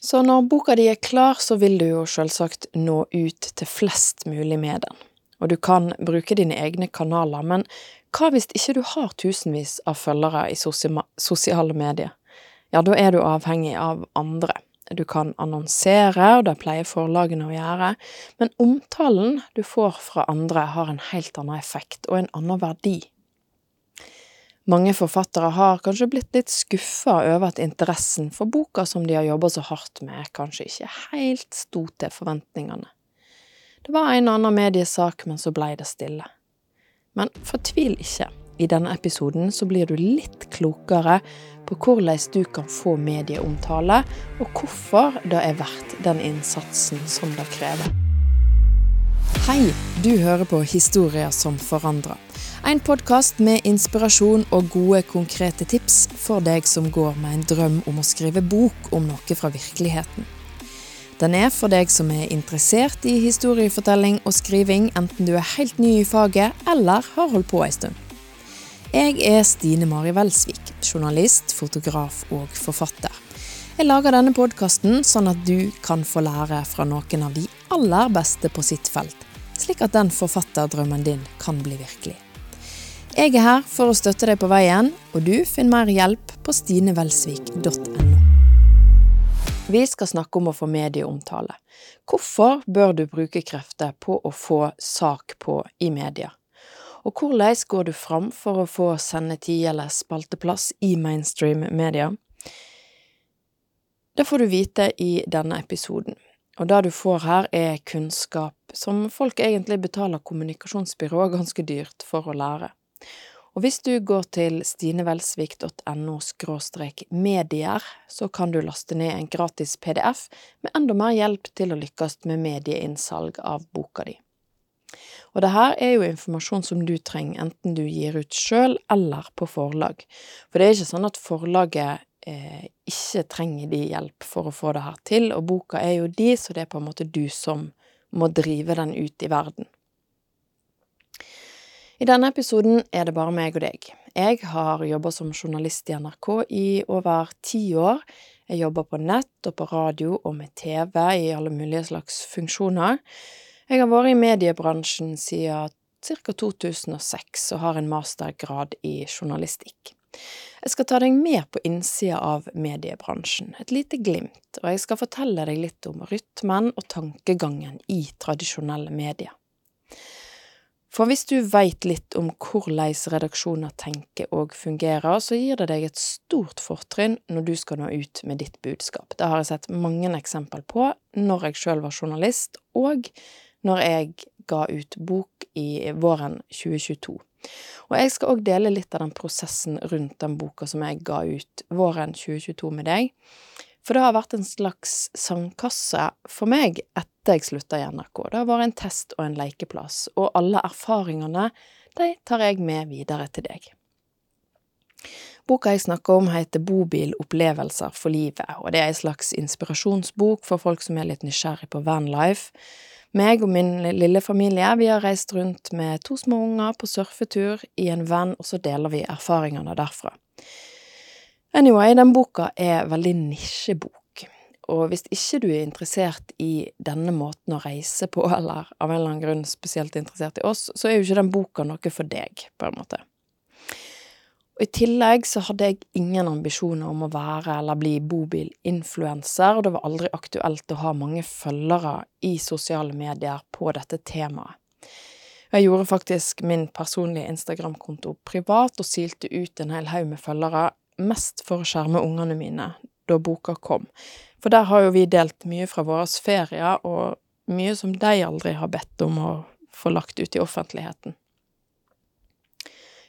Så når boka di er klar, så vil du jo selvsagt nå ut til flest mulig med den. Og du kan bruke dine egne kanaler, men hva hvis ikke du har tusenvis av følgere i sosiale medier? Ja, da er du avhengig av andre. Du kan annonsere, og det pleier forlagene å gjøre, men omtalen du får fra andre har en helt annen effekt og en annen verdi. Mange forfattere har kanskje blitt litt skuffa over at interessen for boka som de har jobba så hardt med, kanskje ikke helt sto til forventningene. Det var en annen mediesak, men så blei det stille. Men fortvil ikke. I denne episoden så blir du litt klokere på hvordan du kan få medieomtale, og hvorfor det er verdt den innsatsen som det krever. Hei, du hører på Historier som forandrer. En podkast med inspirasjon og gode, konkrete tips for deg som går med en drøm om å skrive bok om noe fra virkeligheten. Den er for deg som er interessert i historiefortelling og skriving, enten du er helt ny i faget eller har holdt på ei stund. Jeg er Stine Mari Welsvik, journalist, fotograf og forfatter. Jeg lager denne podkasten sånn at du kan få lære fra noen av de aller beste på sitt felt, slik at den forfatterdrømmen din kan bli virkelig. Jeg er her for å støtte deg på veien, og du finner mer hjelp på stinevelsvik.no. Vi skal snakke om å få medieomtale. Hvorfor bør du bruke krefter på å få sak på i media? Og hvordan går du fram for å få sendetid eller spalteplass i mainstream media? Det får du vite i denne episoden, og det du får her er kunnskap som folk egentlig betaler kommunikasjonsbyrået ganske dyrt for å lære. Og hvis du går til stinevelsvik.no medier, så kan du laste ned en gratis PDF med enda mer hjelp til å lykkes med medieinnsalg av boka di. Og det her er jo informasjon som du trenger, enten du gir ut sjøl eller på forlag. For det er ikke sånn at forlaget eh, ikke trenger de hjelp for å få det her til, og boka er jo de, så det er på en måte du som må drive den ut i verden. I denne episoden er det bare meg og deg. Jeg har jobba som journalist i NRK i over ti år. Jeg jobber på nett og på radio og med TV i alle mulige slags funksjoner. Jeg har vært i mediebransjen siden ca. 2006 og har en mastergrad i journalistikk. Jeg skal ta deg med på innsida av mediebransjen, et lite glimt, og jeg skal fortelle deg litt om rytmen og tankegangen i tradisjonelle medier. For hvis du veit litt om hvordan redaksjoner tenker og fungerer, så gir det deg et stort fortrinn når du skal nå ut med ditt budskap. Det har jeg sett mange eksempel på når jeg sjøl var journalist, og når jeg ga ut bok i våren 2022. Og jeg skal òg dele litt av den prosessen rundt den boka som jeg ga ut våren 2022 med deg. For det har vært en slags sandkasse for meg etter jeg slutta i NRK. Det har vært en test og en lekeplass, og alle erfaringene, de tar jeg med videre til deg. Boka jeg snakker om heter Bobilopplevelser for livet, og det er en slags inspirasjonsbok for folk som er litt nysgjerrig på vanlife. Meg og min lille familie, vi har reist rundt med to små unger på surfetur i en venn, og så deler vi erfaringene derfra. Anyway, den boka er veldig nisjebok, og hvis ikke du er interessert i denne måten å reise på, eller av en eller annen grunn spesielt interessert i oss, så er jo ikke den boka noe for deg, på en måte. Og I tillegg så hadde jeg ingen ambisjoner om å være eller bli bobilinfluenser, og det var aldri aktuelt å ha mange følgere i sosiale medier på dette temaet. Jeg gjorde faktisk min personlige Instagram-konto privat og silte ut en hel haug med følgere, mest for å skjerme ungene mine da boka kom, for der har jo vi delt mye fra våre ferier, og mye som de aldri har bedt om å få lagt ut i offentligheten.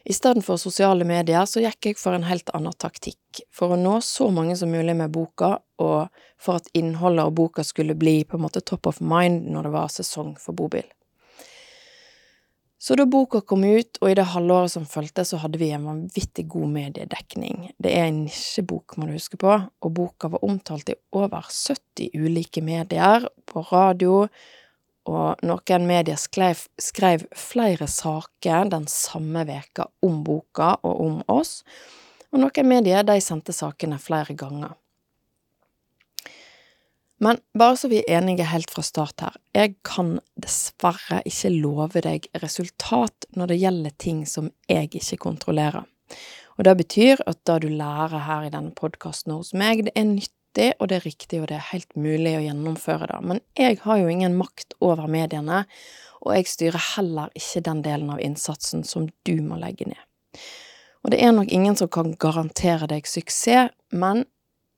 I stedet for sosiale medier så gikk jeg for en helt annen taktikk, for å nå så mange som mulig med boka, og for at innholdet av boka skulle bli på en måte top of mind når det var sesong for bobil. Så da boka kom ut, og i det halvåret som fulgte, så hadde vi en vanvittig god mediedekning. Det er en nisjebok, må du huske på, og boka var omtalt i over 70 ulike medier, på radio, og noen medier skrev, skrev flere saker den samme veka om boka og om oss, og noen medier de sendte sakene flere ganger. Men bare så vi er enige helt fra start her, jeg kan dessverre ikke love deg resultat når det gjelder ting som jeg ikke kontrollerer. Og det betyr at det du lærer her i denne podkasten hos meg, det er nyttig, og det er riktig, og det er helt mulig å gjennomføre det. Men jeg har jo ingen makt over mediene, og jeg styrer heller ikke den delen av innsatsen som du må legge ned. Og det er nok ingen som kan garantere deg suksess, men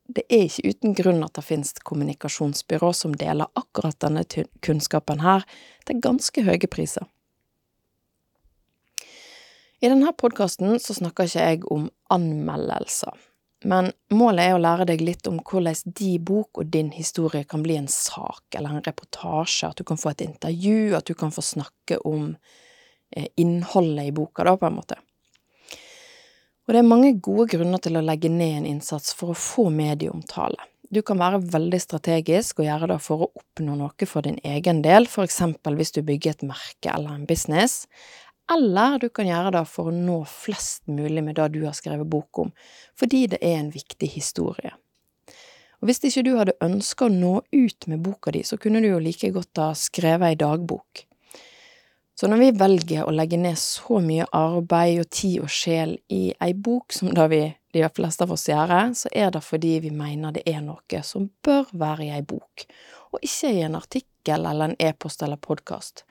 det er ikke uten grunn at det finnes kommunikasjonsbyrå som deler akkurat denne kunnskapen her til ganske høye priser. I denne podkasten så snakker ikke jeg om anmeldelser, men målet er å lære deg litt om hvordan din bok og din historie kan bli en sak eller en reportasje, at du kan få et intervju, at du kan få snakke om eh, innholdet i boka, da, på en måte. Og det er mange gode grunner til å legge ned en innsats for å få medieomtale. Du kan være veldig strategisk og gjøre det for å oppnå noe for din egen del, for eksempel hvis du bygger et merke eller en business, eller du kan gjøre det for å nå flest mulig med det du har skrevet bok om, fordi det er en viktig historie. Og hvis ikke du hadde ønska å nå ut med boka di, så kunne du jo like godt ha skrevet ei dagbok. Så når vi velger å legge ned så mye arbeid og tid og sjel i ei bok som da vi, de fleste av oss gjør, så er det fordi vi mener det er noe som bør være i ei bok, og ikke i en artikkel eller en e-post eller podkast.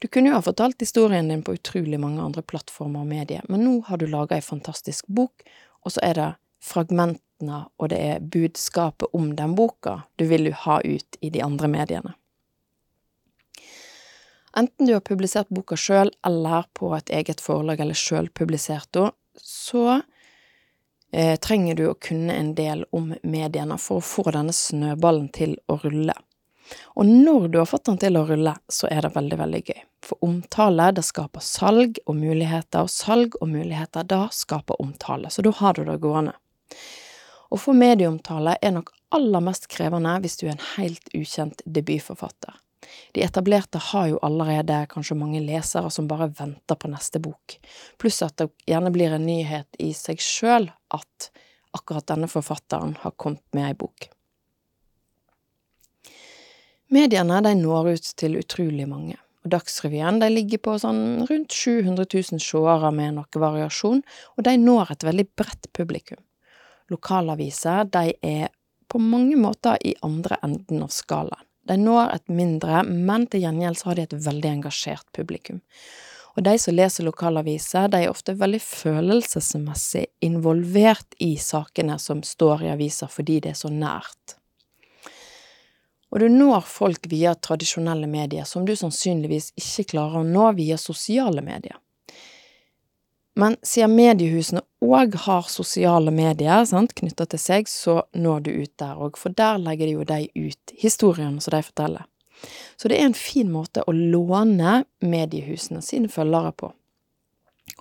Du kunne jo ha fortalt historien din på utrolig mange andre plattformer og medier, men nå har du laga ei fantastisk bok, og så er det fragmentene og det er budskapet om den boka du vil ha ut i de andre mediene. Enten du har publisert boka sjøl eller på et eget forlag eller sjøl publisert henne, så eh, trenger du å kunne en del om mediene for å få denne snøballen til å rulle. Og når du har fått den til å rulle, så er det veldig, veldig gøy. For omtale, det skaper salg og muligheter, og salg og muligheter, da skaper omtale. Så da har du det gående. Å få medieomtale er nok aller mest krevende hvis du er en helt ukjent debutforfatter. De etablerte har jo allerede kanskje mange lesere som bare venter på neste bok, pluss at det gjerne blir en nyhet i seg sjøl at akkurat denne forfatteren har kommet med ei bok. Mediene de når ut til utrolig mange, og Dagsrevyen de ligger på sånn rundt 700 000 seere med noe variasjon, og de når et veldig bredt publikum. Lokalaviser de er på mange måter i andre enden av skalaen. De når et mindre, men til gjengjeld så har de et veldig engasjert publikum. Og de som leser lokalaviser, de er ofte veldig følelsesmessig involvert i sakene som står i aviser fordi det er så nært. Og du når folk via tradisjonelle medier som du sannsynligvis ikke klarer å nå via sosiale medier. Men siden mediehusene òg har sosiale medier knytta til seg, så når du ut der òg, for der legger de jo de ut historiene som de forteller. Så det er en fin måte å låne mediehusene sine følgere på.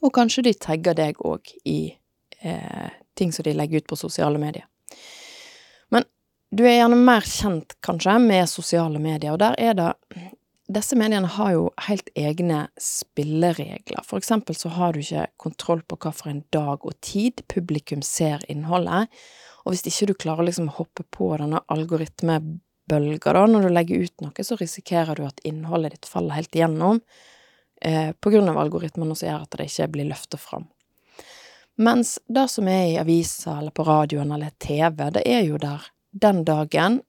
Og kanskje de tagger deg òg i eh, ting som de legger ut på sosiale medier. Men du er gjerne mer kjent, kanskje, med sosiale medier, og der er det disse mediene har jo helt egne spilleregler. For eksempel så har du ikke kontroll på hva for en dag og tid publikum ser innholdet, og hvis ikke du klarer liksom å hoppe på denne algoritmebølga da, når du legger ut noe, så risikerer du at innholdet ditt faller helt igjennom, eh, på grunn av algoritmene som gjør at det ikke blir løftet fram. Mens det som er i aviser eller på radioen eller TV, det er jo der den dagen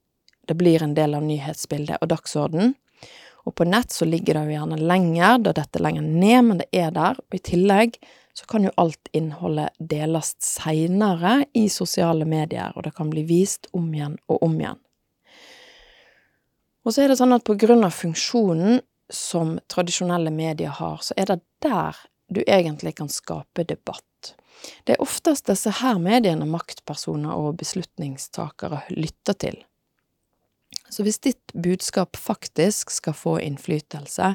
det blir en del av nyhetsbildet og dagsorden, og på nett så ligger det jo gjerne lenger, da dette er lenger ned, men det er der, og i tillegg så kan jo alt innholdet deles seinere i sosiale medier, og det kan bli vist om igjen og om igjen. Og så er det sånn at på grunn av funksjonen som tradisjonelle medier har, så er det der du egentlig kan skape debatt. Det er oftest disse her mediene maktpersoner og beslutningstakere lytter til. Så hvis ditt budskap faktisk skal få innflytelse,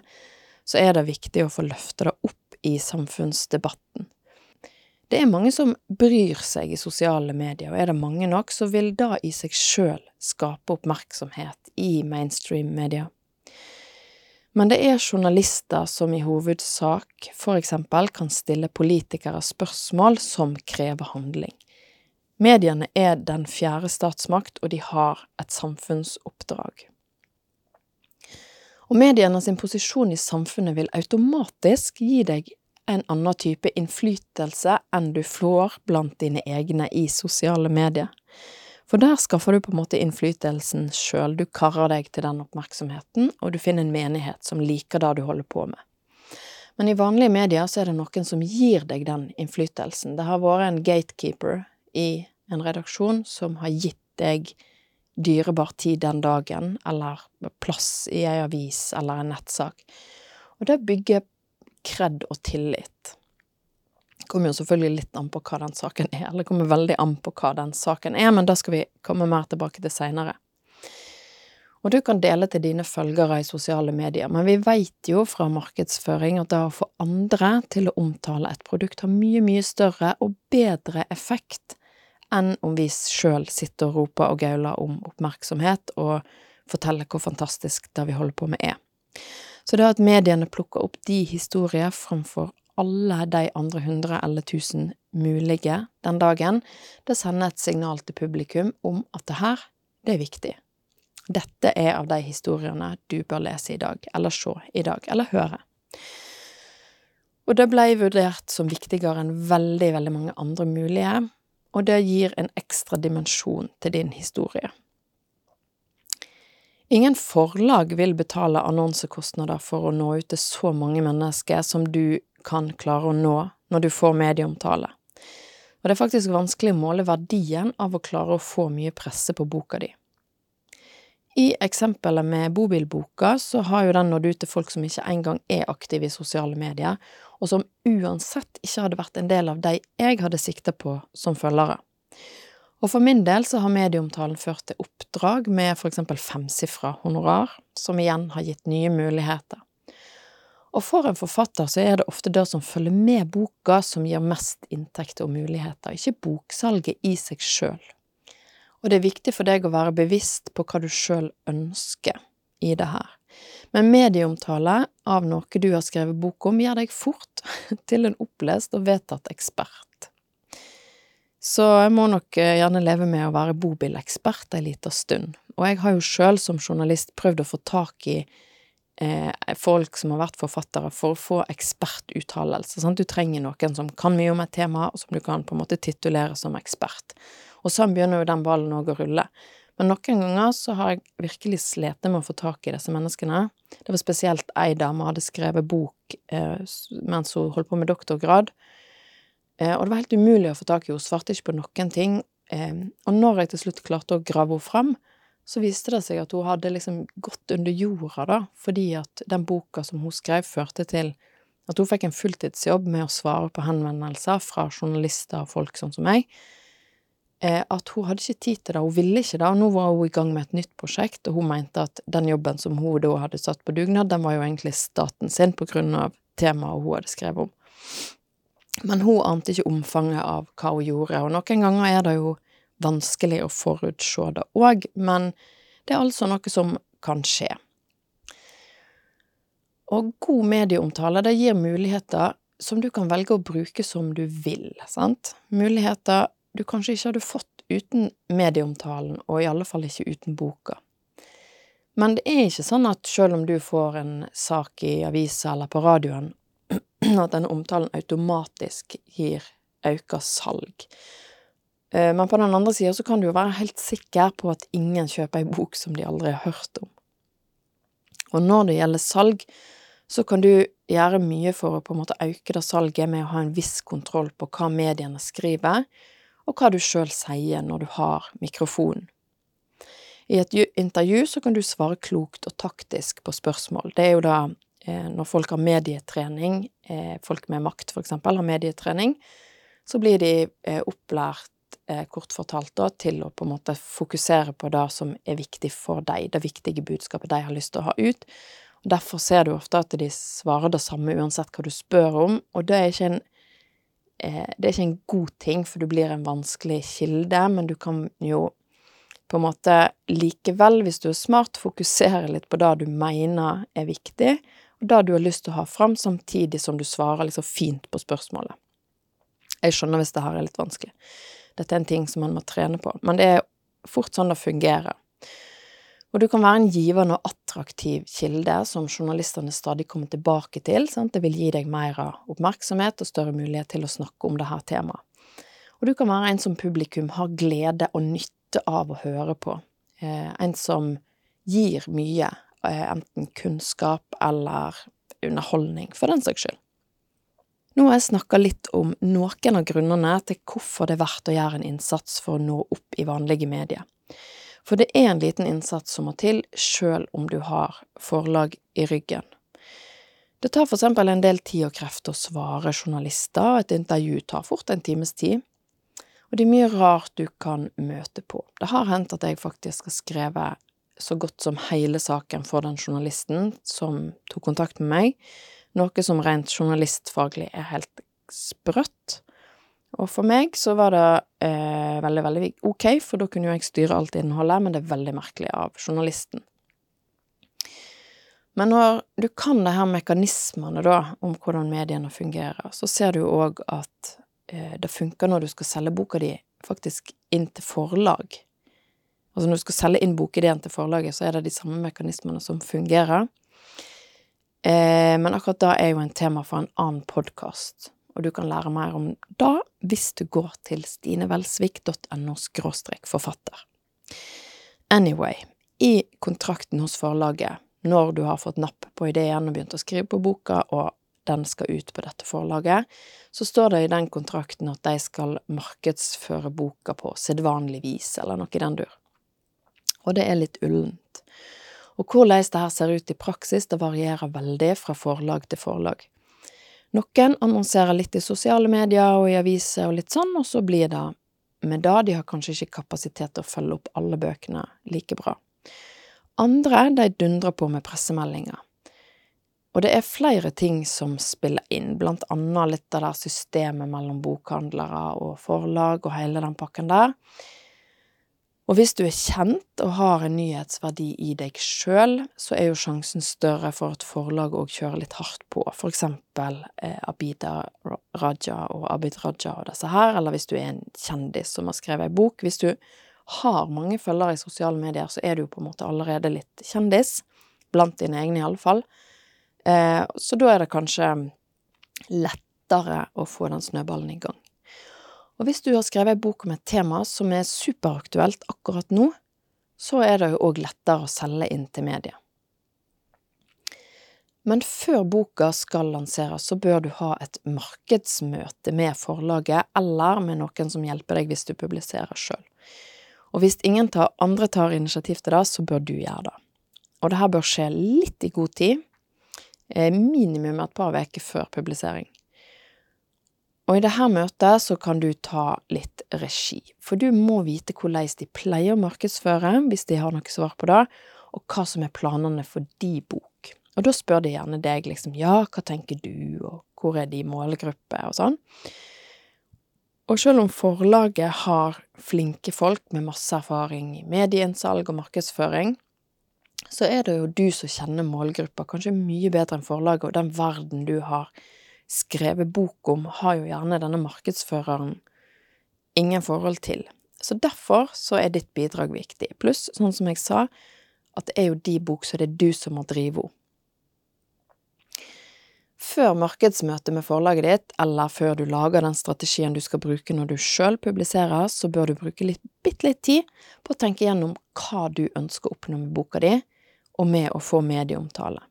så er det viktig å få løfte det opp i samfunnsdebatten. Det er mange som bryr seg i sosiale medier, og er det mange nok, så vil det i seg sjøl skape oppmerksomhet i mainstream-media. Men det er journalister som i hovedsak for eksempel kan stille politikere spørsmål som krever handling. Mediene er den fjerde statsmakt, og de har et samfunnsoppdrag. Og mediene sin posisjon i samfunnet vil automatisk gi deg en annen type innflytelse enn du får blant dine egne i sosiale medier. For der skaffer du på en måte innflytelsen sjøl, du karrer deg til den oppmerksomheten, og du finner en menighet som liker det du holder på med. Men i vanlige medier så er det noen som gir deg den innflytelsen. Det har vært en gatekeeper i en redaksjon som har gitt deg dyrebar tid den dagen, eller plass i ei avis eller en nettsak. Og det bygger kred og tillit. Det kommer jo selvfølgelig litt an på hva den saken er, eller det kommer veldig an på hva den saken er, men det skal vi komme mer tilbake til seinere. Og du kan dele til dine følgere i sosiale medier, men vi veit jo fra markedsføring at det å få andre til å omtale et produkt har mye, mye større og bedre effekt enn om vi sjøl sitter og roper og gauler om oppmerksomhet og forteller hvor fantastisk det vi holder på med, er. Så det at mediene plukker opp de historier framfor alle de andre hundre eller tusen mulige den dagen, det sender et signal til publikum om at det her, det er viktig. Dette er av de historiene du bør lese i dag, eller se i dag, eller høre. Og det ble vurdert som viktigere enn veldig, veldig mange andre mulige, og det gir en ekstra dimensjon til din historie. Ingen forlag vil betale annonsekostnader for å nå ut til så mange mennesker som du kan klare å nå når du får medieomtale. Og det er faktisk vanskelig å måle verdien av å klare å få mye presse på boka di. I eksempelet med bobilboka så har jo den nådd ut til folk som ikke engang er aktive i sosiale medier, og som uansett ikke hadde vært en del av de jeg hadde sikta på som følgere. Og for min del så har medieomtalen ført til oppdrag med for eksempel femsifra honorar, som igjen har gitt nye muligheter. Og for en forfatter så er det ofte det som følger med boka som gir mest inntekter og muligheter, ikke boksalget i seg sjøl og det er viktig for deg å være bevisst på hva du sjøl ønsker i det her. Men medieomtale av noe du har skrevet bok om, gjør deg fort til en opplest og vedtatt ekspert. Så jeg må nok eh, gjerne leve med å være bobilekspert ei lita stund, og jeg har jo sjøl som journalist prøvd å få tak i eh, folk som har vært forfattere, for å få ekspertuttalelse. Sant? Du trenger noen som kan mye om et tema, og som du kan på en måte titulere som ekspert. Og sånn begynner jo den ballen òg å rulle. Men noen ganger så har jeg virkelig slitt med å få tak i disse menneskene. Det var spesielt ei dame hadde skrevet bok eh, mens hun holdt på med doktorgrad, eh, og det var helt umulig å få tak i henne, hun svarte ikke på noen ting. Eh, og når jeg til slutt klarte å grave henne fram, så viste det seg at hun hadde liksom gått under jorda, da, fordi at den boka som hun skrev, førte til at hun fikk en fulltidsjobb med å svare på henvendelser fra journalister og folk sånn som meg, at hun hadde ikke tid til det, hun ville ikke det, og nå var hun i gang med et nytt prosjekt, og hun mente at den jobben som hun da hadde satt på dugnad, den var jo egentlig staten sin på grunn av temaet hun hadde skrevet om. Men hun ante ikke omfanget av hva hun gjorde, og noen ganger er det jo vanskelig å forutse det òg, men det er altså noe som kan skje. Og god medieomtale, det gir muligheter som du kan velge å bruke som du vil, sant? Muligheter du kanskje ikke hadde fått uten medieomtalen, og i alle fall ikke uten boka. Men det er ikke sånn at selv om du får en sak i avisa eller på radioen, at denne omtalen automatisk gir økt salg. Eh, men på den andre sida så kan du jo være helt sikker på at ingen kjøper ei bok som de aldri har hørt om. Og når det gjelder salg, så kan du gjøre mye for å på en måte øke det salget med å ha en viss kontroll på hva mediene skriver, og hva du sjøl sier når du har mikrofonen. I et intervju så kan du svare klokt og taktisk på spørsmål. Det er jo da eh, når folk har medietrening, eh, folk med makt eksempel har medietrening, så blir de eh, opplært, kort fortalt, da, til å på en måte fokusere på det som er viktig for deg, det viktige budskapet de har lyst til å ha ut. Og Derfor ser du ofte at de svarer det samme uansett hva du spør om, og det er ikke en Det er ikke en god ting, for du blir en vanskelig kilde, men du kan jo på en måte likevel, hvis du er smart, fokusere litt på det du mener er viktig, og det du har lyst til å ha fram, samtidig som du svarer liksom fint på spørsmålet. Jeg skjønner hvis det her er litt vanskelig. Dette er en ting som man må trene på, men det er fort sånn det fungerer. Og du kan være en givende og attraktiv kilde som journalistene stadig kommer tilbake til. Sant? Det vil gi deg mer oppmerksomhet og større mulighet til å snakke om dette temaet. Og du kan være en som publikum har glede og nytte av å høre på. Eh, en som gir mye, eh, enten kunnskap eller underholdning, for den saks skyld. Nå har jeg snakka litt om noen av grunnene til hvorfor det er verdt å gjøre en innsats for å nå opp i vanlige medier. For det er en liten innsats som må til, sjøl om du har forlag i ryggen. Det tar for eksempel en del tid og krefter å svare journalister, et intervju tar fort en times tid. Og det er mye rart du kan møte på. Det har hendt at jeg faktisk har skrevet så godt som hele saken for den journalisten som tok kontakt med meg, noe som rent journalistfaglig er helt sprøtt. Og for meg så var det eh, veldig, veldig ok, for da kunne jo jeg styre alt innholdet, men det er veldig merkelig av journalisten. Men når du kan det her mekanismene, da, om hvordan mediene fungerer, så ser du jo òg at eh, det funker når du skal selge boka di faktisk inn til forlag. Altså når du skal selge inn bokideen til forlaget, så er det de samme mekanismene som fungerer. Eh, men akkurat da er jo en tema for en annen podkast og du kan lære mer om det hvis du går til stinevelsvik.no forfatter. Anyway, i kontrakten hos forlaget, når du har fått napp på ideen og begynt å skrive på boka, og den skal ut på dette forlaget, så står det i den kontrakten at de skal markedsføre boka på sedvanlig vis, eller noe i den dur. Og det er litt ullent. Og hvordan det her ser ut i praksis, det varierer veldig fra forlag til forlag. Noen annonserer litt i sosiale medier og i aviser og litt sånn, og så blir det med det. De har kanskje ikke kapasitet til å følge opp alle bøkene like bra. Andre, de dundrer på med pressemeldinger. Og det er flere ting som spiller inn, blant annet litt av det systemet mellom bokhandlere og forlag og hele den pakken der. Og hvis du er kjent og har en nyhetsverdi i deg sjøl, så er jo sjansen større for at forlag òg kjører litt hardt på, for eksempel eh, Abida Raja og Abid Raja og disse her, eller hvis du er en kjendis som har skrevet ei bok. Hvis du har mange følgere i sosiale medier, så er du jo på en måte allerede litt kjendis, blant dine egne iallfall. Eh, så da er det kanskje lettere å få den snøballen i gang. Og hvis du har skrevet ei bok om et tema som er superaktuelt akkurat nå, så er det jo òg lettere å selge inn til media. Men før boka skal lanseres, så bør du ha et markedsmøte med forlaget, eller med noen som hjelper deg hvis du publiserer sjøl. Og hvis ingen tar, andre tar initiativ til det, så bør du gjøre det. Og det her bør skje litt i god tid, eh, minimum et par uker før publisering. Og i dette møtet så kan du ta litt regi, for du må vite hvordan de pleier å markedsføre, hvis de har noe svar på det, og hva som er planene for de bok. Og da spør de gjerne deg liksom ja, hva tenker du, og hvor er de målgruppe, og sånn. Og selv om forlaget har flinke folk med masse erfaring i medieinnsalg og markedsføring, så er det jo du som kjenner målgruppa kanskje mye bedre enn forlaget og den verden du har skrevet bok om, har jo gjerne denne markedsføreren ingen forhold til. Så derfor så er ditt bidrag viktig. Pluss, sånn som jeg sa, at det er jo de bok, så det er du som må drive henne. Før markedsmøtet med forlaget ditt, eller før du lager den strategien du skal bruke når du sjøl publiserer, så bør du bruke litt, bitte litt tid på å tenke gjennom hva du ønsker å oppnå med boka di, og med å få medieomtale.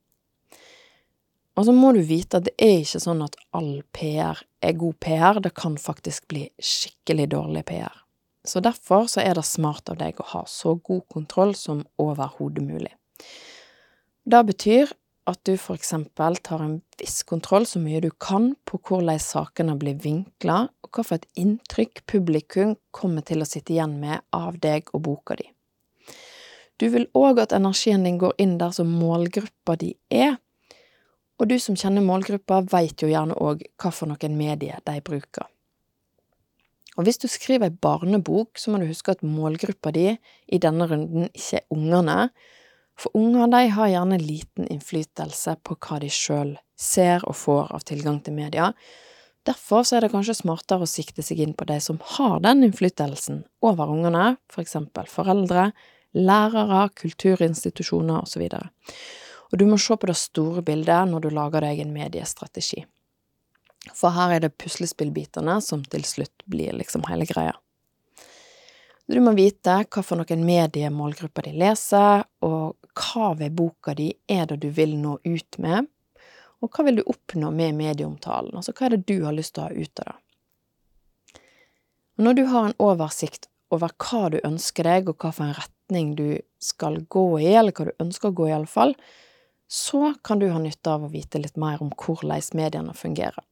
Og så må du vite at det er ikke sånn at all PR er god PR, det kan faktisk bli skikkelig dårlig PR. Så derfor så er det smart av deg å ha så god kontroll som overhodet mulig. Det betyr at du for eksempel tar en viss kontroll så mye du kan på hvordan sakene blir vinkla, og hva for et inntrykk publikum kommer til å sitte igjen med av deg og boka di. Du vil òg at energien din går inn der som målgruppa di er, og du som kjenner målgruppa, veit jo gjerne òg hva for noen medier de bruker. Og hvis du skriver ei barnebok, så må du huske at målgruppa di i denne runden ikke er ungene, for unger de har gjerne liten innflytelse på hva de sjøl ser og får av tilgang til media. Derfor er det kanskje smartere å sikte seg inn på de som har den innflytelsen over ungene, for eksempel foreldre, lærere, kulturinstitusjoner osv. Og, du må se på det store bildet når du lager deg en mediestrategi. For her er det puslespillbitene som til slutt blir liksom hele greia. Du må vite hva for noen mediemålgrupper de leser, og hva ved boka di er det du vil nå ut med, og hva vil du oppnå med medieomtalen, altså hva er det du har lyst til å ha ut av det. Når du har en oversikt over hva du ønsker deg, og hva for en retning du skal gå i, eller hva du ønsker å gå i, iallfall, så kan du ha nytte av å vite litt mer om hvordan mediene fungerer.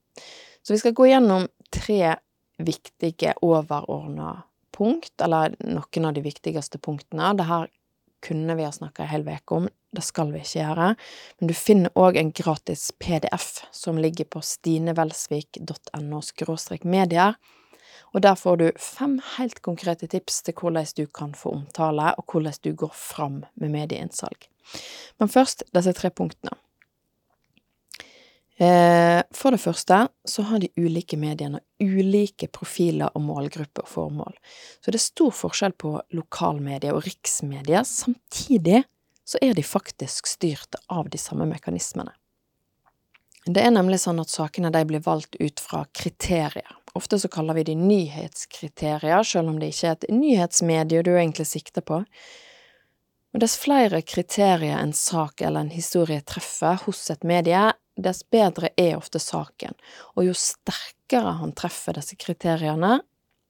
Så vi skal gå gjennom tre viktige overordna punkt, eller noen av de viktigste punktene. Det her kunne vi ha snakka ei hel uke om, det skal vi ikke gjøre. Men du finner òg en gratis PDF som ligger på stinevelsvik.no medier. Og der får du fem helt konkrete tips til hvordan du kan få omtale, og hvordan du går fram med medieinnsalg. Men først disse tre punktene. Eh, for det første så har de ulike mediene ulike profiler og målgrupper og formål. Så det er stor forskjell på lokalmedier og riksmedier. Samtidig så er de faktisk styrt av de samme mekanismene. Det er nemlig sånn at sakene de blir valgt ut fra kriterier. Ofte så kaller vi de nyhetskriterier, selv om det ikke er et nyhetsmedie du egentlig sikter på. Og dess flere kriterier en sak eller en historie treffer hos et medie, dess bedre er ofte saken, og jo sterkere han treffer disse kriteriene,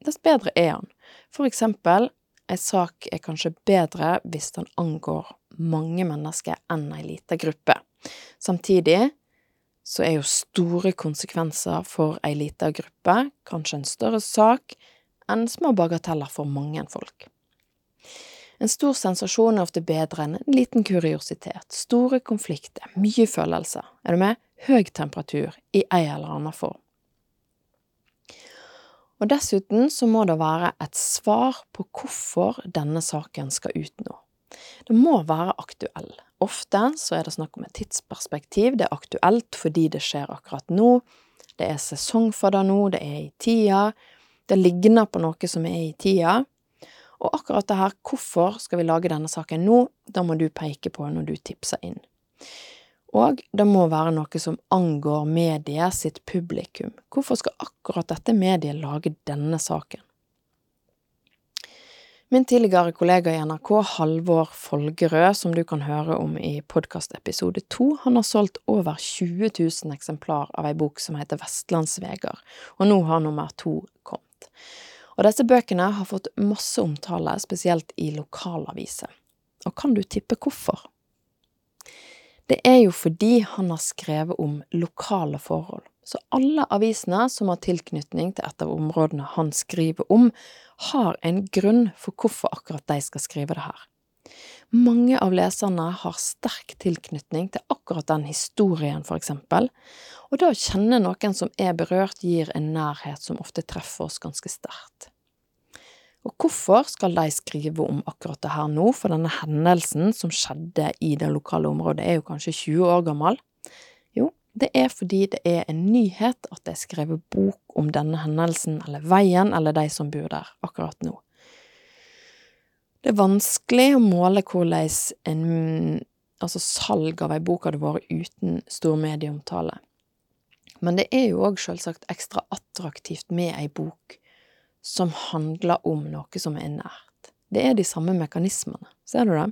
dess bedre er han. For eksempel, ei sak er kanskje bedre hvis den angår mange mennesker enn ei lita gruppe. Samtidig så er jo store konsekvenser for ei lita gruppe kanskje en større sak enn små bagateller for mange folk. En stor sensasjon er ofte bedre enn en liten kuriositet, store konflikter, mye følelser, er du med, høy temperatur i ei eller annen form. Og dessuten så må det være et svar på hvorfor denne saken skal ut nå. Det må være aktuell. Ofte så er det snakk om et tidsperspektiv, det er aktuelt fordi det skjer akkurat nå, det er sesong for det nå, det er i tida, det ligner på noe som er i tida, og akkurat det her, hvorfor skal vi lage denne saken nå, da må du peke på når du tipser inn. Og det må være noe som angår mediet sitt publikum. Hvorfor skal akkurat dette mediet lage denne saken? Min tidligere kollega i NRK, Halvor Folgerød, som du kan høre om i podkastepisode to, han har solgt over 20 000 eksemplar av ei bok som heter Vestlandsveger, og nå har nummer to kommet. Og disse bøkene har fått masse omtale, spesielt i lokalaviser. Og kan du tippe hvorfor? Det er jo fordi han har skrevet om lokale forhold. Så alle avisene som har tilknytning til et av områdene han skriver om, har en grunn for hvorfor akkurat de skal skrive det her. Mange av leserne har sterk tilknytning til akkurat den historien, for eksempel, og det å kjenne noen som er berørt, gir en nærhet som ofte treffer oss ganske sterkt. Og hvorfor skal de skrive om akkurat det her nå, for denne hendelsen som skjedde i det lokale området er jo kanskje 20 år gammel? Det er fordi det er en nyhet at det er skrevet bok om denne hendelsen eller veien eller de som bor der akkurat nå. Det er vanskelig å måle hvordan en altså salg av ei bok hadde vært uten stor medieomtale. Men det er jo òg selvsagt ekstra attraktivt med ei bok som handler om noe som er nært. Det er de samme mekanismene, ser du det?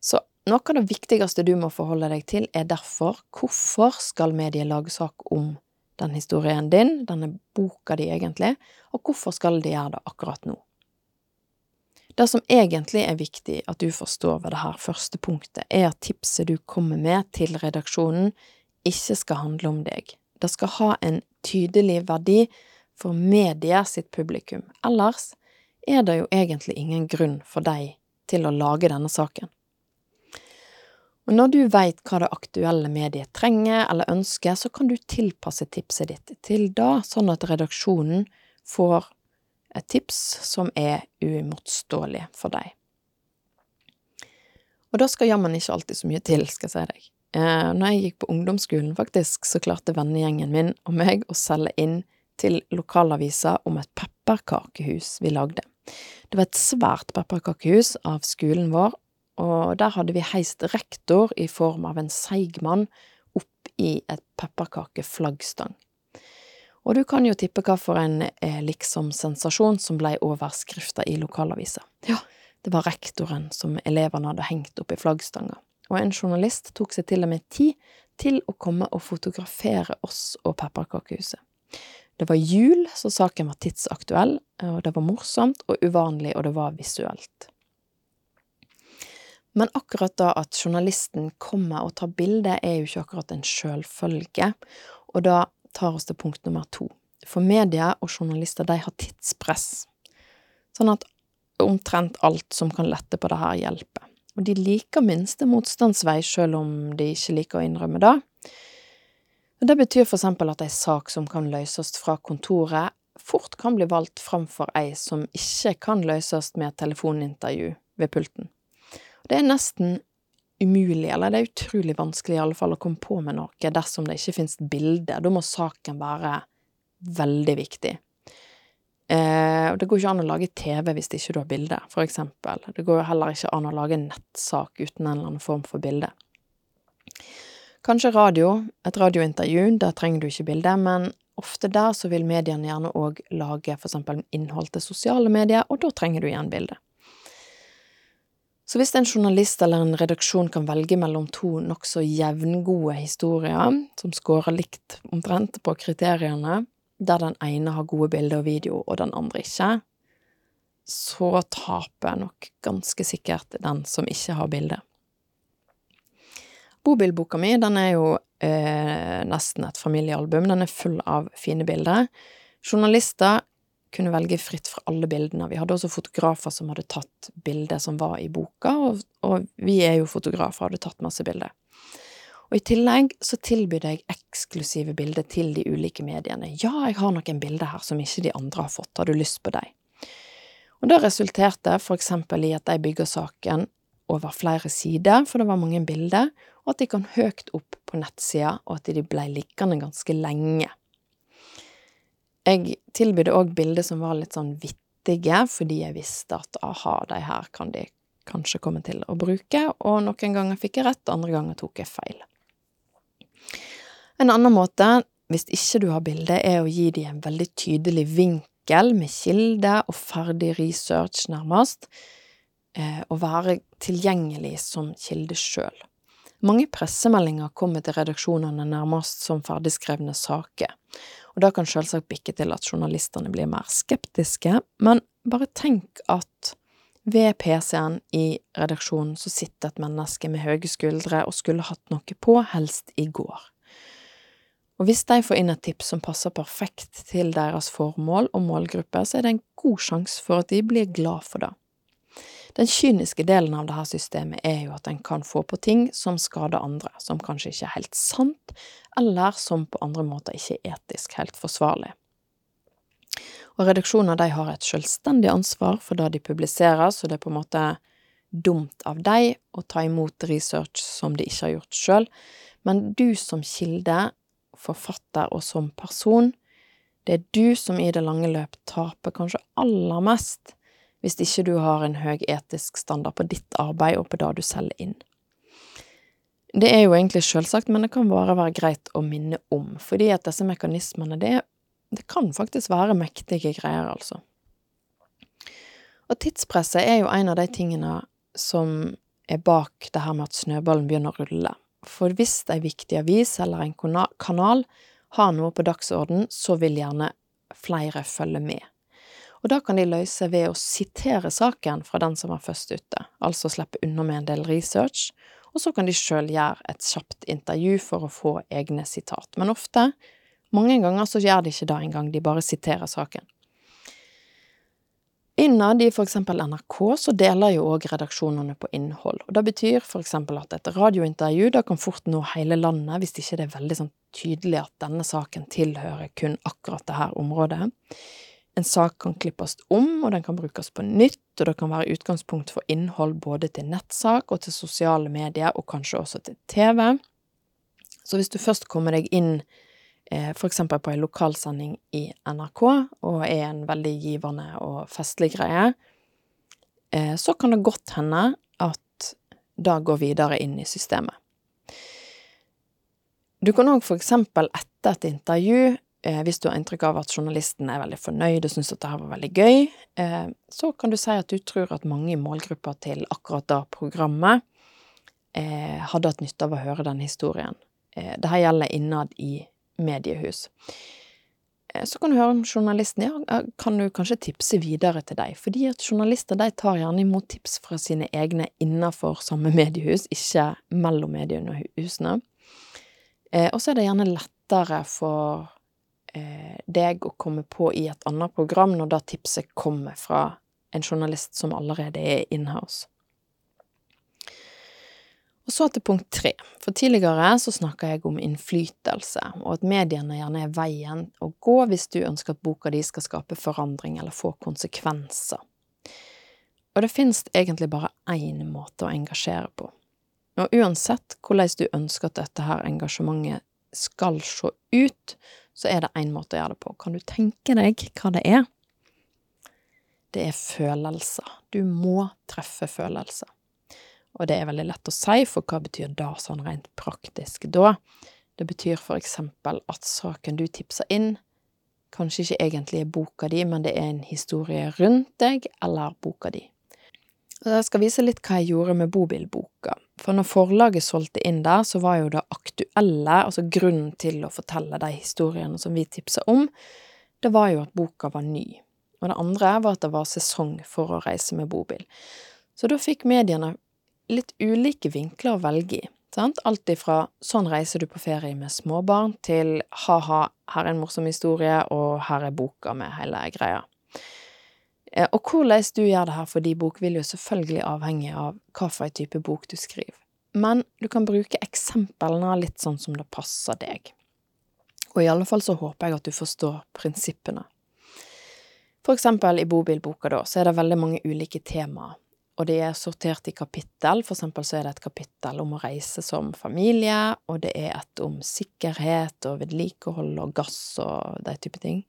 Så noe av det viktigste du må forholde deg til, er derfor hvorfor skal mediet lage sak om den historien din, denne boka di egentlig, og hvorfor skal de gjøre det akkurat nå? Det som egentlig er viktig at du forstår ved det her første punktet, er at tipset du kommer med til redaksjonen, ikke skal handle om deg. Det skal ha en tydelig verdi for mediet sitt publikum. Ellers er det jo egentlig ingen grunn for deg til å lage denne saken. Og når du veit hva det aktuelle mediet trenger eller ønsker, så kan du tilpasse tipset ditt til da, sånn at redaksjonen får et tips som er uimotståelig for deg. Og da skal jammen ikke alltid så mye til, skal jeg si deg. Eh, når jeg gikk på ungdomsskolen, faktisk, så klarte vennegjengen min og meg å selge inn til lokalavisa om et pepperkakehus vi lagde. Det var et svært pepperkakehus av skolen vår, og der hadde vi heist rektor i form av en seig mann opp i et pepperkakeflaggstang. Og du kan jo tippe hva for en eh, liksom-sensasjon som blei overskrifta i lokalavisa. Ja, det var rektoren som elevene hadde hengt opp i flaggstanga, og en journalist tok seg til og med tid til å komme og fotografere oss og pepperkakehuset. Det var jul, så saken var tidsaktuell, og det var morsomt og uvanlig, og det var visuelt. Men akkurat da at journalisten kommer og tar bilde, er jo ikke akkurat en sjølfølge, og da tar oss til punkt nummer to. For media og journalister, de har tidspress, sånn at omtrent alt som kan lette på det her, hjelper. Og de liker minste motstandsvei, sjøl om de ikke liker å innrømme det. Det betyr for eksempel at ei sak som kan løses fra kontoret, fort kan bli valgt framfor ei som ikke kan løses med et telefonintervju ved pulten. Det er nesten umulig, eller det er utrolig vanskelig i alle fall, å komme på med noe dersom det ikke finnes bilde. Da må saken være veldig viktig. Eh, det går ikke an å lage TV hvis ikke du har bilde, for eksempel. Det går heller ikke an å lage en nettsak uten en eller annen form for bilde. Kanskje radio, et radiointervju, der trenger du ikke bilde, men ofte der så vil mediene gjerne òg lage for eksempel innhold til sosiale medier, og da trenger du igjen bilde. Så hvis en journalist eller en redaksjon kan velge mellom to nokså jevngode historier, som scorer likt omtrent på kriteriene, der den ene har gode bilder og video, og den andre ikke, så taper nok ganske sikkert den som ikke har bilde. Bobilboka mi, den er jo eh, nesten et familiealbum. Den er full av fine bilder. Journalister kunne velge fritt fra alle bildene. Vi hadde også fotografer som hadde tatt bilder som var i boka, og, og vi er jo fotografer og hadde tatt masse bilder. Og i tillegg så tilbydde jeg eksklusive bilder til de ulike mediene. Ja, jeg har noen bilder her som ikke de andre har fått, har du lyst på dem? Og det resulterte for eksempel i at jeg bygger saken over flere sider, for det var mange bilder, og at de kom høyt opp på nettsida, og at de ble liggende ganske lenge. Jeg tilbød òg bilder som var litt sånn vittige, fordi jeg visste at aha, de her kan de kanskje komme til å bruke, og noen ganger fikk jeg rett, andre ganger tok jeg feil. En annen måte, hvis ikke du har bilde, er å gi de en veldig tydelig vinkel med kilde og ferdig research, nærmest, eh, og være tilgjengelig som kilde sjøl. Mange pressemeldinger kommer til redaksjonene nærmest som ferdigskrevne saker, og det kan selvsagt bikke til at journalistene blir mer skeptiske, men bare tenk at ved PC-en i redaksjonen så sitter et menneske med høye skuldre og skulle hatt noe på, helst i går. Og hvis de får inn et tips som passer perfekt til deres formål og målgruppe, så er det en god sjanse for at de blir glad for det. Den kyniske delen av dette systemet er jo at en kan få på ting som skader andre, som kanskje ikke er helt sant, eller som på andre måter ikke er etisk helt forsvarlig. Og redaksjoner de har et selvstendig ansvar for det de publiserer, så det er på en måte dumt av dem å ta imot research som de ikke har gjort sjøl, men du som kilde, forfatter og som person, det er du som i det lange løp taper kanskje aller mest hvis ikke du har en høy etisk standard på ditt arbeid og på det du selger inn. Det er jo egentlig selvsagt, men det kan bare være greit å minne om, fordi at disse mekanismene, det, det kan faktisk være mektige greier, altså. Og tidspresset er jo en av de tingene som er bak det her med at snøballen begynner å rulle. For hvis ei viktig avis eller en kanal har noe på dagsorden, så vil gjerne flere følge med og det kan de løse ved å sitere saken fra den som var først ute, altså slippe unna med en del research, og så kan de sjøl gjøre et kjapt intervju for å få egne sitat. Men ofte, mange ganger, så gjør de ikke det engang, de bare siterer saken. Innad i for eksempel NRK så deler jo òg redaksjonene på innhold, og det betyr for eksempel at et radiointervju da kan fort nå hele landet hvis ikke det er veldig sånn tydelig at denne saken tilhører kun akkurat det her området. En sak kan klippes om, og den kan brukes på nytt, og det kan være utgangspunkt for innhold både til nettsak og til sosiale medier, og kanskje også til TV. Så hvis du først kommer deg inn f.eks. for eksempel på en lokalsending i NRK, og er en veldig givende og festlig greie, eh, så kan det godt hende at det går videre inn i systemet. Du kan òg eksempel etter et intervju, eh, hvis du har inntrykk av at journalisten er veldig fornøyd og syns at det her var veldig gøy, eh, så kan du si at du tror at mange i målgruppa til akkurat det programmet eh, hadde hatt nytte av å høre den historien. Eh, Dette gjelder innad i mediehus. Eh, så kan du høre om journalisten ja, eh, kan du kanskje tipse videre til deg, fordi at journalister de tar gjerne imot tips fra sine egne innenfor samme mediehus, ikke mellom mediehusene. Eh, og så er det gjerne lettere for deg å komme på i et annet program når da tipset kommer fra en journalist som allerede er inhouse. Og så til punkt tre. For tidligere så snakka jeg om innflytelse, og at mediene gjerne er veien å gå hvis du ønsker at boka di skal skape forandring eller få konsekvenser. Og det finnes egentlig bare én måte å engasjere på. Og uansett hvordan du ønsker at dette her engasjementet skal se ut, så er det én måte å gjøre det på. Kan du tenke deg hva det er? Det er følelser. Du må treffe følelser. Og det er veldig lett å si, for hva betyr det sånn rent praktisk da? Det betyr for eksempel at saken du tipser inn, kanskje ikke egentlig er boka di, men det er en historie rundt deg eller boka di. Og jeg skal vise litt hva jeg gjorde med bobilboka. For når forlaget solgte inn der, så var jo det aktuelle, altså grunnen til å fortelle de historiene som vi tipsa om, det var jo at boka var ny. Og det andre var at det var sesong for å reise med bobil. Så da fikk mediene litt ulike vinkler å velge i. Sant? Alt ifra 'sånn reiser du på ferie med småbarn' til 'ha-ha, her er en morsom historie, og her er boka med hele greia'. Eh, og hvordan du gjør det her for din bok, vil jo selvfølgelig avhenge av hva for en type bok du skriver. Men du kan bruke eksemplene litt sånn som det passer deg. Og i alle fall så håper jeg at du forstår prinsippene. For eksempel i bobilboka, da, så er det veldig mange ulike temaer og de er sortert i kapittel. For eksempel så er det et kapittel om å reise som familie, og det er et om sikkerhet og vedlikehold og gass og de type ting.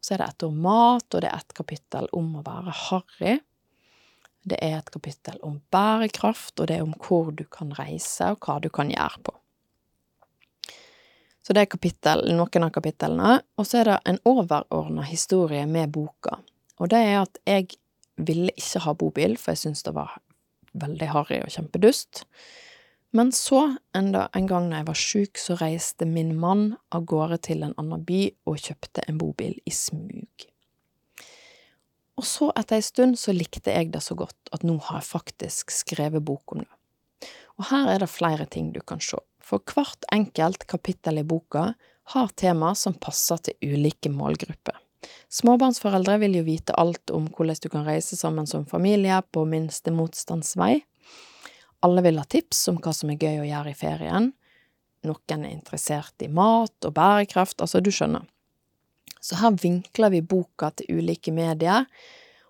Så er det et om mat, og det er et kapittel om å være harry. Det er et kapittel om bærekraft, og det er om hvor du kan reise, og hva du kan gjøre på. Så det er kapittel, noen av kapitlene. Og så er det en overordna historie med boka. Og det er at jeg ville ikke ha bobil, for jeg syntes det var veldig harry og kjempedust. Men så, en, da, en gang når jeg var sjuk, så reiste min mann av gårde til en annen by og kjøpte en bobil i smug. Og så, etter ei stund, så likte jeg det så godt at nå har jeg faktisk skrevet bok om det. Og her er det flere ting du kan se, for hvert enkelt kapittel i boka har tema som passer til ulike målgrupper. Småbarnsforeldre vil jo vite alt om hvordan du kan reise sammen som familie på minste motstandsvei. Alle vil ha tips om hva som er gøy å gjøre i ferien. Noen er interessert i mat og bærekraft, altså, du skjønner. Så her vinkler vi boka til ulike medier,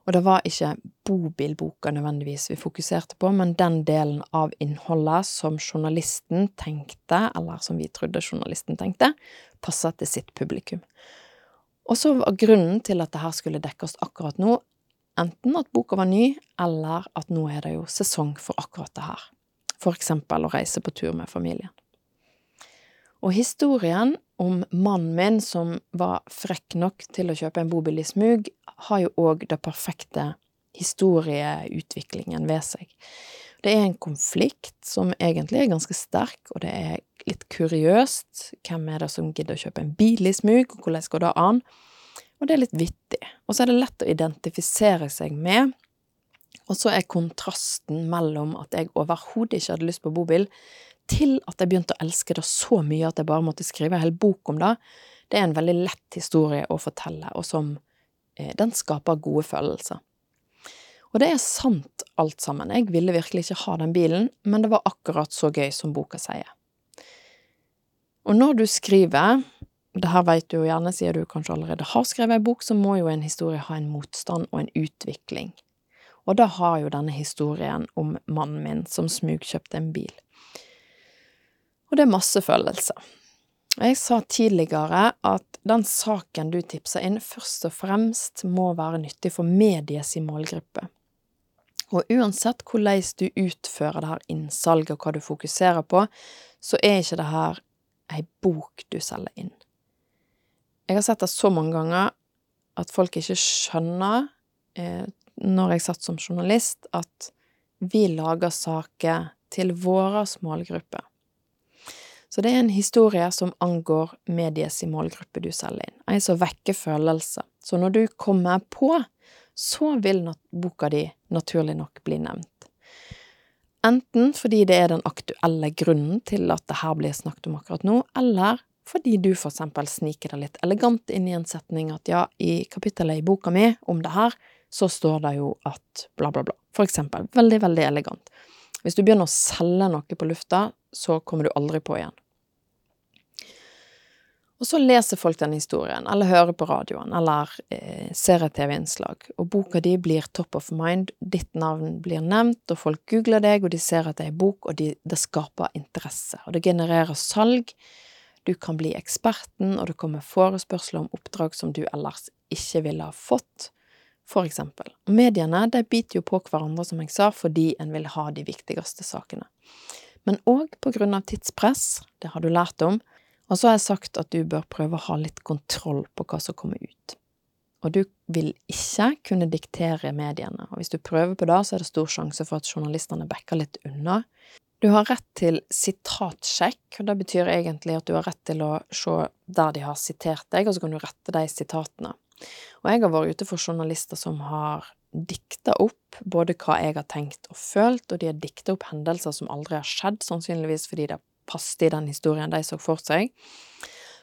og det var ikke bobilboka nødvendigvis vi fokuserte på, men den delen av innholdet som journalisten tenkte, eller som vi trodde journalisten tenkte, passet til sitt publikum. Og så var grunnen til at det her skulle dekkes akkurat nå, enten at boka var ny, eller at nå er det jo sesong for akkurat det her. For eksempel å reise på tur med familien. Og historien om mannen min som var frekk nok til å kjøpe en bobil i smug, har jo òg det perfekte historieutviklingen ved seg. Det er en konflikt som egentlig er ganske sterk, og det er litt kuriøst. Hvem er det som gidder å kjøpe en bil i smug, og hvordan går det an? Og det er litt vittig. Og så er det lett å identifisere seg med. Og så er kontrasten mellom at jeg overhodet ikke hadde lyst på bobil, til at jeg begynte å elske det så mye at jeg bare måtte skrive en hel bok om det, det er en veldig lett historie å fortelle, og som eh, Den skaper gode følelser. Og det er sant alt sammen, jeg ville virkelig ikke ha den bilen, men det var akkurat så gøy som boka sier. Og når du skriver, det her veit du jo gjerne, siden du kanskje allerede har skrevet ei bok, så må jo en historie ha en motstand og en utvikling. Og da har jo denne historien om mannen min som smugkjøpte en bil. Og det er masse følelser. Jeg sa tidligere at den saken du tipsa inn, først og fremst må være nyttig for medies målgruppe. Og uansett hvordan du utfører det her innsalget og hva du fokuserer på, så er ikke det her ei bok du selger inn. Jeg har sett det så mange ganger at folk ikke skjønner, eh, når jeg satt som journalist, at vi lager saker til våre målgruppe. Så det er en historie som angår medies målgruppe du selger inn, ei som vekker følelser. Så når du kommer på, så vil boka di naturlig nok bli nevnt. Enten fordi det er den aktuelle grunnen til at det her blir snakket om akkurat nå, eller fordi du for eksempel sniker deg litt elegant inn i en setning at ja, i kapittelet i boka mi om det her, så står det jo at bla, bla, bla. For eksempel. Veldig, veldig elegant. Hvis du begynner å selge noe på lufta, så kommer du aldri på igjen. Og så leser folk den historien, eller hører på radioen, eller eh, ser et TV-innslag, og boka di blir top of mind, ditt navn blir nevnt, og folk googler deg, og de ser at det er bok, og de, det skaper interesse, og det genererer salg. Du kan bli eksperten, og det kommer forespørsler om oppdrag som du ellers ikke ville ha fått, for eksempel. Og mediene, de biter jo på hverandre, som jeg sa, fordi en vil ha de viktigste sakene. Men òg på grunn av tidspress, det har du lært om, og så har jeg sagt at du bør prøve å ha litt kontroll på hva som kommer ut. Og du vil ikke kunne diktere mediene, og hvis du prøver på det, så er det stor sjanse for at journalistene backer litt unna. Du har rett til sitatsjekk, og det betyr egentlig at du har rett til å se der de har sitert deg, og så kan du rette de sitatene. Og jeg har vært ute for journalister som har dikta opp både hva jeg har tenkt og følt, og de har dikta opp hendelser som aldri har skjedd, sannsynligvis fordi det passet i den historien de så for seg.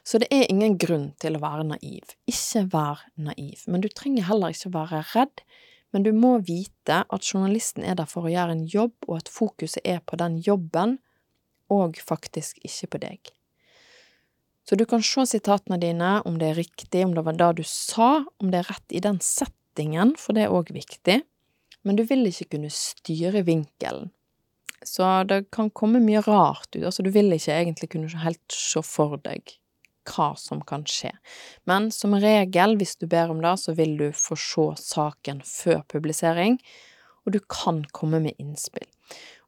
Så det er ingen grunn til å være naiv. Ikke vær naiv. Men du trenger heller ikke være redd. Men du må vite at journalisten er der for å gjøre en jobb, og at fokuset er på den jobben, og faktisk ikke på deg. Så du kan se sitatene dine, om det er riktig, om det var det du sa, om det er rett i den settingen, for det er òg viktig, men du vil ikke kunne styre vinkelen. Så det kan komme mye rart ut. Altså, du vil ikke egentlig kunne helt se for deg hva som kan skje. Men som regel, hvis du ber om det, så vil du få se saken før publisering, og du kan komme med innspill.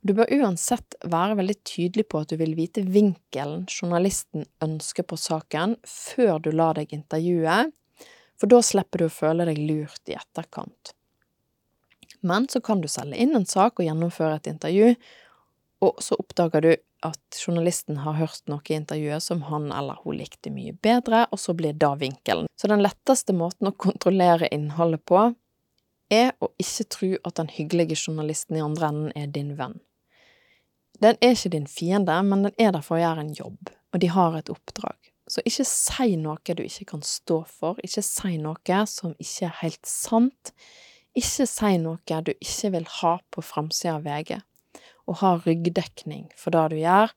Du bør uansett være veldig tydelig på at du vil vite vinkelen journalisten ønsker på saken, før du lar deg intervjue, for da slipper du å føle deg lurt i etterkant. Men så kan du selge inn en sak og gjennomføre et intervju, og så oppdager du at journalisten har hørt noe i intervjuet som han eller hun likte mye bedre, og så blir det vinkelen. Så den letteste måten å kontrollere innholdet på, er å ikke tro at den hyggelige journalisten i andre enden er din venn. Den er ikke din fiende, men den er der for å gjøre en jobb, og de har et oppdrag. Så ikke si noe du ikke kan stå for, ikke si noe som ikke er helt sant, ikke si noe du ikke vil ha på framsida av VG og ha ryggdekning for det du gjør,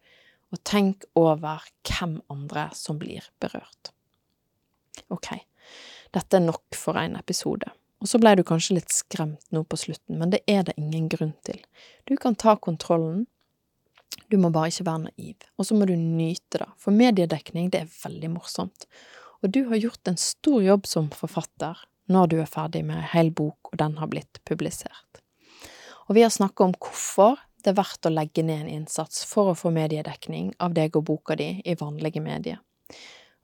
og tenk over hvem andre som blir berørt. Ok, dette er nok for en episode. Og så ble du kanskje litt skremt nå på slutten, men det er det ingen grunn til. Du kan ta kontrollen, du må bare ikke være naiv, og så må du nyte det, for mediedekning, det er veldig morsomt. Og du har gjort en stor jobb som forfatter når du er ferdig med ei hel bok og den har blitt publisert. Og vi har snakka om hvorfor det er verdt å legge ned en innsats for å få mediedekning av deg og boka di i vanlige medier.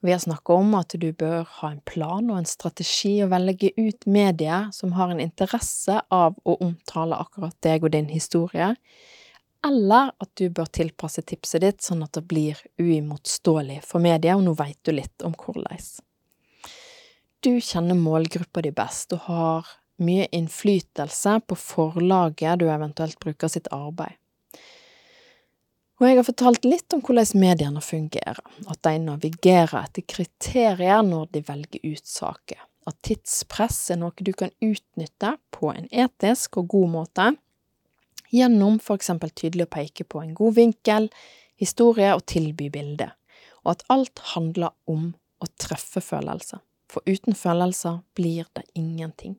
Vi har snakket om at du bør ha en plan og en strategi og velge ut medier som har en interesse av å omtale akkurat deg og din historie, eller at du bør tilpasse tipset ditt sånn at det blir uimotståelig for media, og nå veit du litt om hvordan. Du kjenner målgruppa di best og har mye innflytelse på forlaget du eventuelt bruker sitt arbeid. Og jeg har fortalt litt om hvordan mediene fungerer, at de navigerer etter kriterier når de velger ut saker, at tidspress er noe du kan utnytte på en etisk og god måte, gjennom for eksempel tydelig å peke på en god vinkel, historie og tilby bilde, og at alt handler om å treffe følelser, for uten følelser blir det ingenting.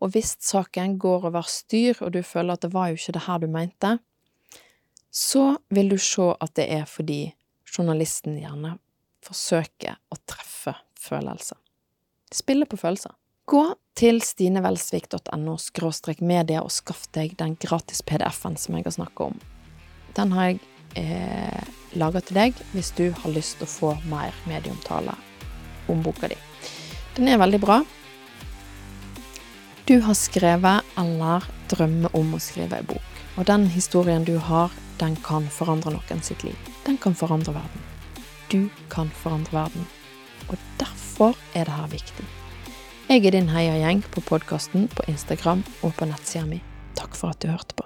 Og hvis saken går over styr, og du føler at det var jo ikke det her du mente, så vil du se at det er fordi journalisten gjerne forsøker å treffe følelser. Spille på følelser. Gå til stinevelsvik.no media og skaff deg den gratis PDF-en som jeg har snakket om. Den har jeg eh, laga til deg hvis du har lyst til å få mer medieomtale om boka di. Den er veldig bra. Du har skrevet eller drømmer om å skrive en bok, og den historien du har, den kan forandre noen sitt liv. Den kan forandre verden. Du kan forandre verden. Og derfor er det her viktig. Jeg er din heiagjeng på podkasten, på Instagram og på nettsida mi. Takk for at du hørte på.